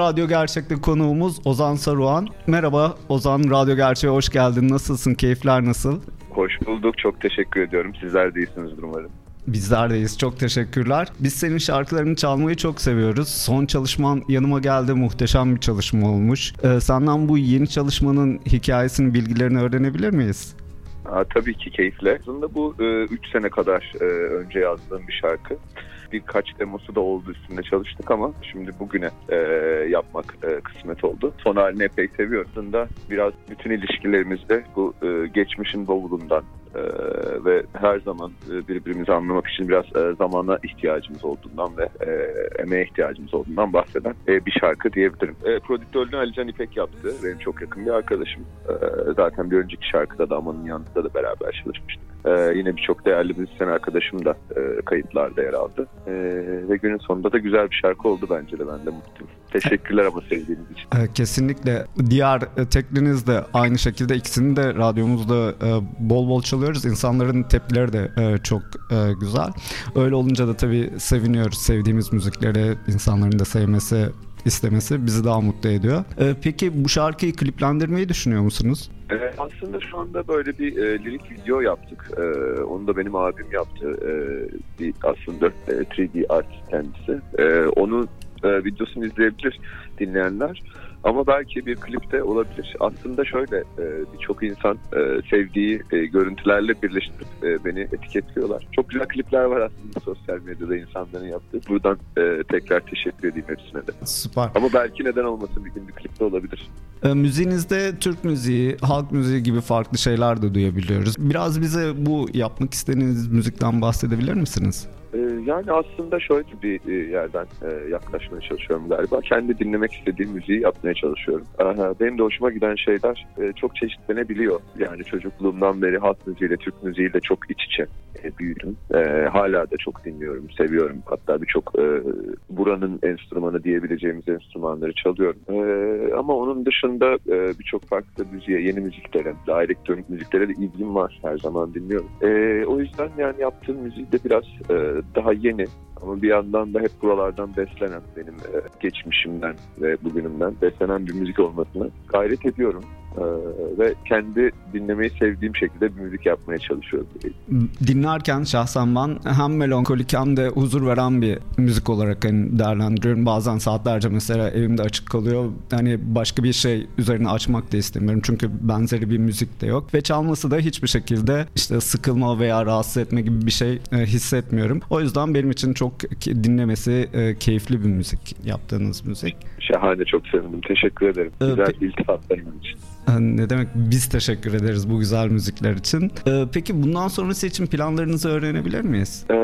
Radyo Gerçek'te konuğumuz Ozan Saruhan. Merhaba Ozan, Radyo Gerçek'e hoş geldin. Nasılsın? Keyifler nasıl? Hoş bulduk. Çok teşekkür ediyorum. Sizler de iyisinizdir umarım. Bizler deyiz. Çok teşekkürler. Biz senin şarkılarını çalmayı çok seviyoruz. Son çalışman yanıma geldi. Muhteşem bir çalışma olmuş. Ee, senden bu yeni çalışmanın hikayesini, bilgilerini öğrenebilir miyiz? Aa, tabii ki keyifle. Aslında bu 3 sene kadar e, önce yazdığım bir şarkı. Birkaç demosu da oldu üstünde çalıştık ama şimdi bugüne e, yapmak e, kısmet oldu. Son halini epey seviyorum. Aslında biraz bütün ilişkilerimizde bu e, geçmişin bavulundan e, ve her zaman e, birbirimizi anlamak için biraz e, zamana ihtiyacımız olduğundan ve e, emeğe ihtiyacımız olduğundan bahseden e, bir şarkı diyebilirim. E, prodüktörlüğünü Alican İpek yaptı. Benim çok yakın bir arkadaşım. E, zaten bir önceki şarkıda da Aman'ın yanında da beraber çalışmıştık. E, yine birçok değerli müzisyen arkadaşım da e, kayıtlarda yer aldı. E, ve günün sonunda da güzel bir şarkı oldu bence de ben de mutluyum. Teşekkürler ama sevdiğiniz için. Ee, kesinlikle. Diğer e, tekliniz de aynı şekilde ikisini de radyomuzda e, bol bol çalıyoruz. İnsanların tepkileri de e, çok e, güzel. Öyle olunca da tabii seviniyoruz. Sevdiğimiz müzikleri insanların da sevmesi istemesi bizi daha mutlu ediyor. E, peki bu şarkıyı kliplendirmeyi düşünüyor musunuz? Ee, aslında şu anda böyle bir e, lirik video yaptık. E, onu da benim abim yaptı. E, bir aslında e, 3D art kendisi. E, onun e, videosunu izleyebilir dinleyenler. Ama belki bir klipte olabilir. Aslında şöyle e, birçok insan e, sevdiği e, görüntülerle birleştirip e, beni etiketliyorlar. Çok güzel klipler var aslında sosyal medyada insanların yaptığı. Buradan e, tekrar teşekkür edeyim hepsine de. Süper. Ama belki neden olmasın bir gün bir klipte olabilir. E, müziğinizde Türk müziği, halk müziği gibi farklı şeyler de duyabiliyoruz. Biraz bize bu yapmak istediğiniz müzikten bahsedebilir misiniz? Ee, Yani aslında şöyle bir e, yerden e, yaklaşmaya çalışıyorum galiba. Kendi dinlemek istediğim müziği yapmaya çalışıyorum. Benim de hoşuma giden şeyler e, çok çeşitlenebiliyor. Yani çocukluğumdan beri halk müziğiyle, Türk müziğiyle çok iç içe büyüdüm. Hala da çok dinliyorum, seviyorum. Hatta birçok buranın enstrümanı diyebileceğimiz enstrümanları çalıyorum. Ama onun dışında birçok farklı müziğe, yeni müziklere, daha elektronik müziklere de ilgim var. Her zaman dinliyorum. O yüzden yani yaptığım müzik de biraz daha yeni ama bir yandan da hep buralardan beslenen benim e, geçmişimden ve bugünümden beslenen bir müzik olmasına gayret ediyorum. E, ve kendi dinlemeyi sevdiğim şekilde bir müzik yapmaya çalışıyorum. dinlerken şahsen ben hem melankolik hem de huzur veren bir müzik olarak hani değerlendiriyorum. Bazen saatlerce mesela evimde açık kalıyor. Hani başka bir şey üzerine açmak da istemiyorum. Çünkü benzeri bir müzik de yok. Ve çalması da hiçbir şekilde işte sıkılma veya rahatsız etme gibi bir şey e, hissetmiyorum. O yüzden benim için çok ki- dinlemesi e, keyifli bir müzik yaptığınız müzik. Şahane çok sevindim. Teşekkür ederim. Ee, Güzel pe- iltifatlarınız için. Ne demek biz teşekkür ederiz bu güzel müzikler için. E, Peki bundan sonrası için planlarınızı öğrenebilir miyiz? Ee,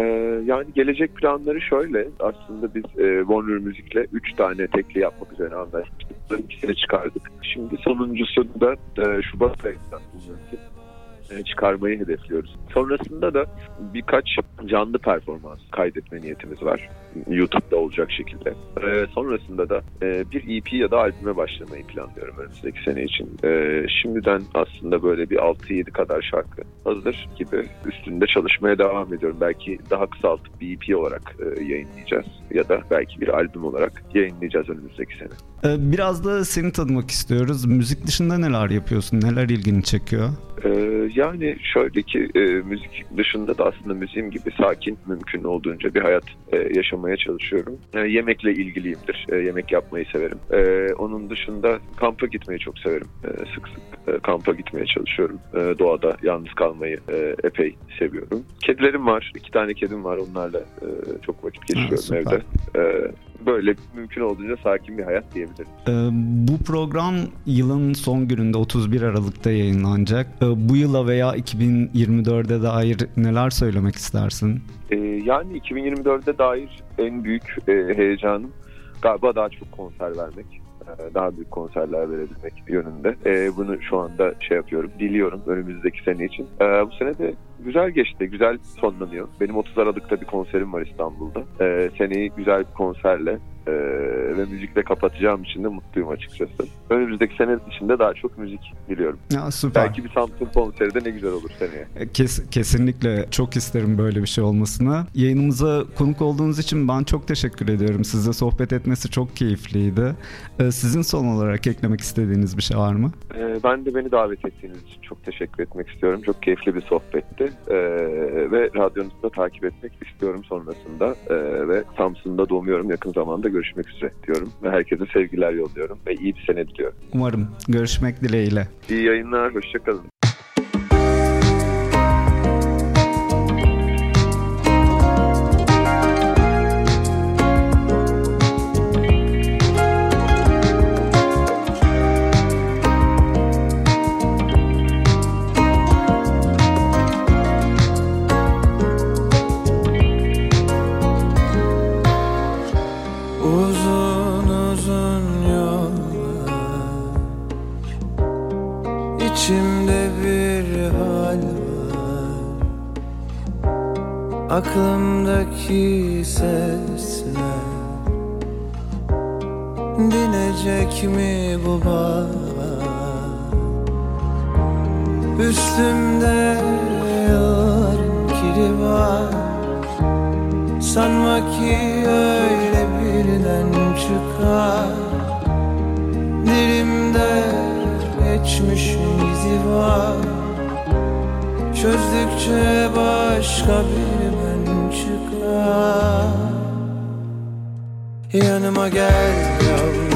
yani gelecek planları şöyle. Aslında biz e, Warner Müzik'le 3 tane tekli yapmak üzere. Bunların ikisini çıkardık. Şimdi sonuncusunu da e, Şubat ayında çıkarmayı hedefliyoruz. Sonrasında da birkaç canlı performans kaydetme niyetimiz var. YouTube'da olacak şekilde. E, sonrasında da e, bir EP ya da albüme başlamayı planlıyorum önümüzdeki sene için. E, şimdiden aslında böyle bir 6-7 kadar şarkı hazır gibi üstünde çalışmaya devam ediyorum. Belki daha kısaltıp bir EP olarak e, yayınlayacağız ya da belki bir albüm olarak yayınlayacağız önümüzdeki sene. Ee, Biraz da seni tanımak istiyoruz. Müzik dışında neler yapıyorsun? Neler ilgini çekiyor? Ee, yani şöyle ki e, müzik dışında da aslında müziğim gibi sakin mümkün olduğunca bir hayat e, yaşamaya çalışıyorum. E, yemekle ilgiliyimdir. E, yemek yapmayı severim. E, onun dışında kampa gitmeyi çok severim. E, sık sık e, kampa gitmeye çalışıyorum. E, doğada yalnız kalmayı e, epey seviyorum. Kedilerim var. İki tane kedim var. Onlarla e, çok vakit geçiriyorum süper. evde. E, böyle mümkün olduğunca sakin bir hayat diyebilirim. Ee, bu program yılın son gününde 31 Aralık'ta yayınlanacak. Ee, bu yıla veya 2024'e dair neler söylemek istersin? Ee, yani 2024'e dair en büyük e, heyecanım galiba daha çok konser vermek. Ee, daha büyük konserler verebilmek yönünde. Ee, bunu şu anda şey yapıyorum, diliyorum önümüzdeki sene için. Ee, bu sene de güzel geçti, güzel sonlanıyor. Benim 30 Aralık'ta bir konserim var İstanbul'da. Ee, seneyi güzel bir konserle e, ve müzikle kapatacağım için de mutluyum açıkçası. Önümüzdeki sene içinde daha çok müzik diliyorum. Ya süper. Belki bir Samsun konseri de ne güzel olur seneye. E, Kes, kesinlikle çok isterim böyle bir şey olmasını. Yayınımıza konuk olduğunuz için ben çok teşekkür ediyorum. Sizle sohbet etmesi çok keyifliydi. Ee, Sizin son olarak eklemek istediğiniz bir şey var mı? Ee, ben de beni davet ettiğiniz için çok teşekkür etmek istiyorum. Çok keyifli bir sohbetti. Ee, ve radyonuzu da takip etmek istiyorum sonrasında. Ee, ve Samsun'da doğmuyorum. Yakın zamanda görüşmek üzere diyorum. Ve herkese sevgiler yolluyorum. Ve iyi bir sene diliyorum. Umarım görüşmek dileğiyle. İyi yayınlar. Hoşçakalın. Aklımdaki sesler Dinecek mi bu bağ Üstümde yılların kiri var. Sanma ki öyle birden çıkar. Dilimde geçmişin izi var Çözdükçe başka bir ben çıkar. Yanıma gel yavrum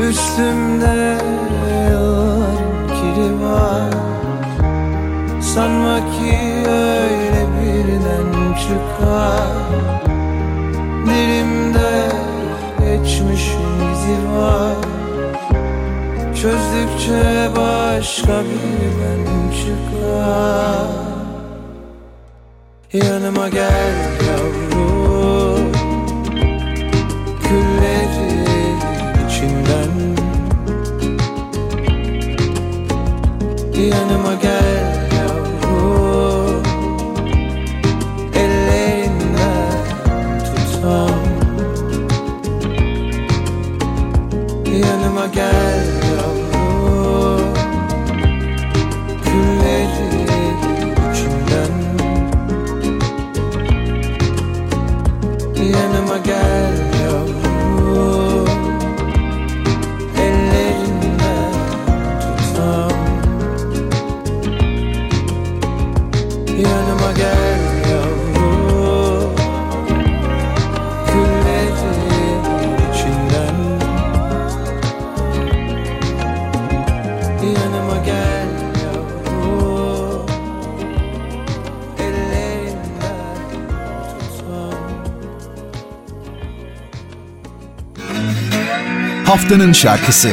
Üstümde var. Sanma ki öyle birden çıkar. Dilimde geçmişin izi var. Çözdükçe başka bir ben çıkar. Yanıma gel yavrum haftanın şarkısı.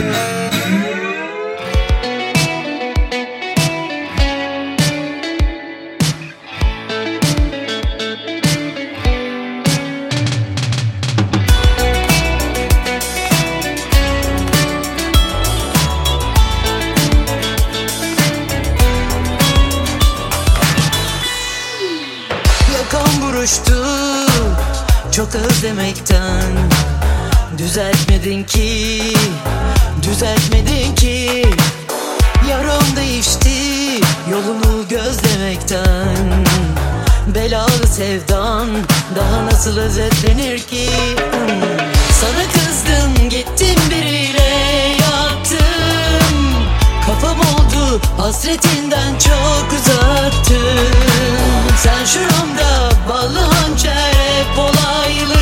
Buruştu çok az demekten Düzeltmedin ki Düzeltmedin ki. Yaram değişti Yolunu gözlemekten. Belalı sevdan Daha nasıl özetlenir ki? Sana kızdım gittim biriyle yattım. Kafam oldu hasretinden çok uzattım. Sen şuramda ballı hançer hep olaylı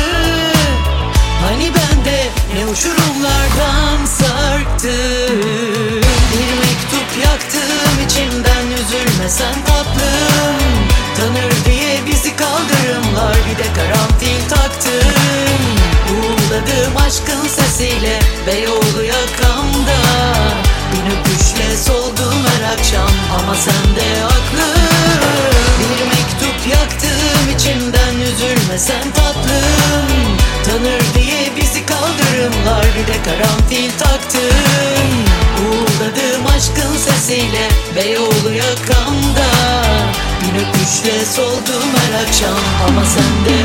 Öpüşle soldum her akşam ama sen de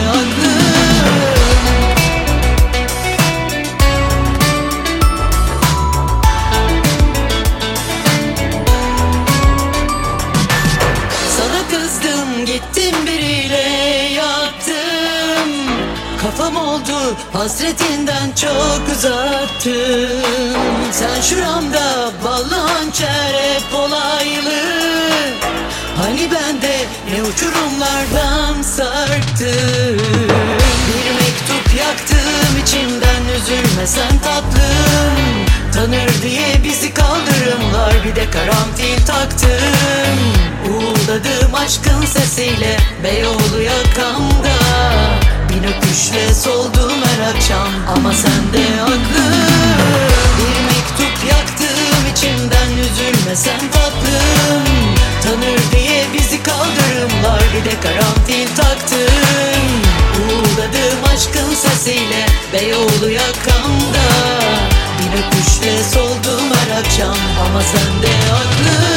kızdım gittim biriyle yattım. Kafam oldu hasretinden çok uzattım. Sen şuramda ballı hançer hep olaylı Hani ben de ne uçurumlardan sarktım? Bir mektup yaktım içimden üzülmesen tatlım. Tanır diye bizi kaldırımlar bir de karanfil taktım. Uğuladım aşkın sesiyle Beyoğlu yakamda. Bin öpüşle soldum her akşam ama sen de aklım Bir mektup yaktım içimden üzülmesen tatlım. Tanır bir de karanfil taktım. Uğuladım aşkın sesiyle Beyoğlu yakamda Bir öpüşle soldum her akşam. Ama sen de aklım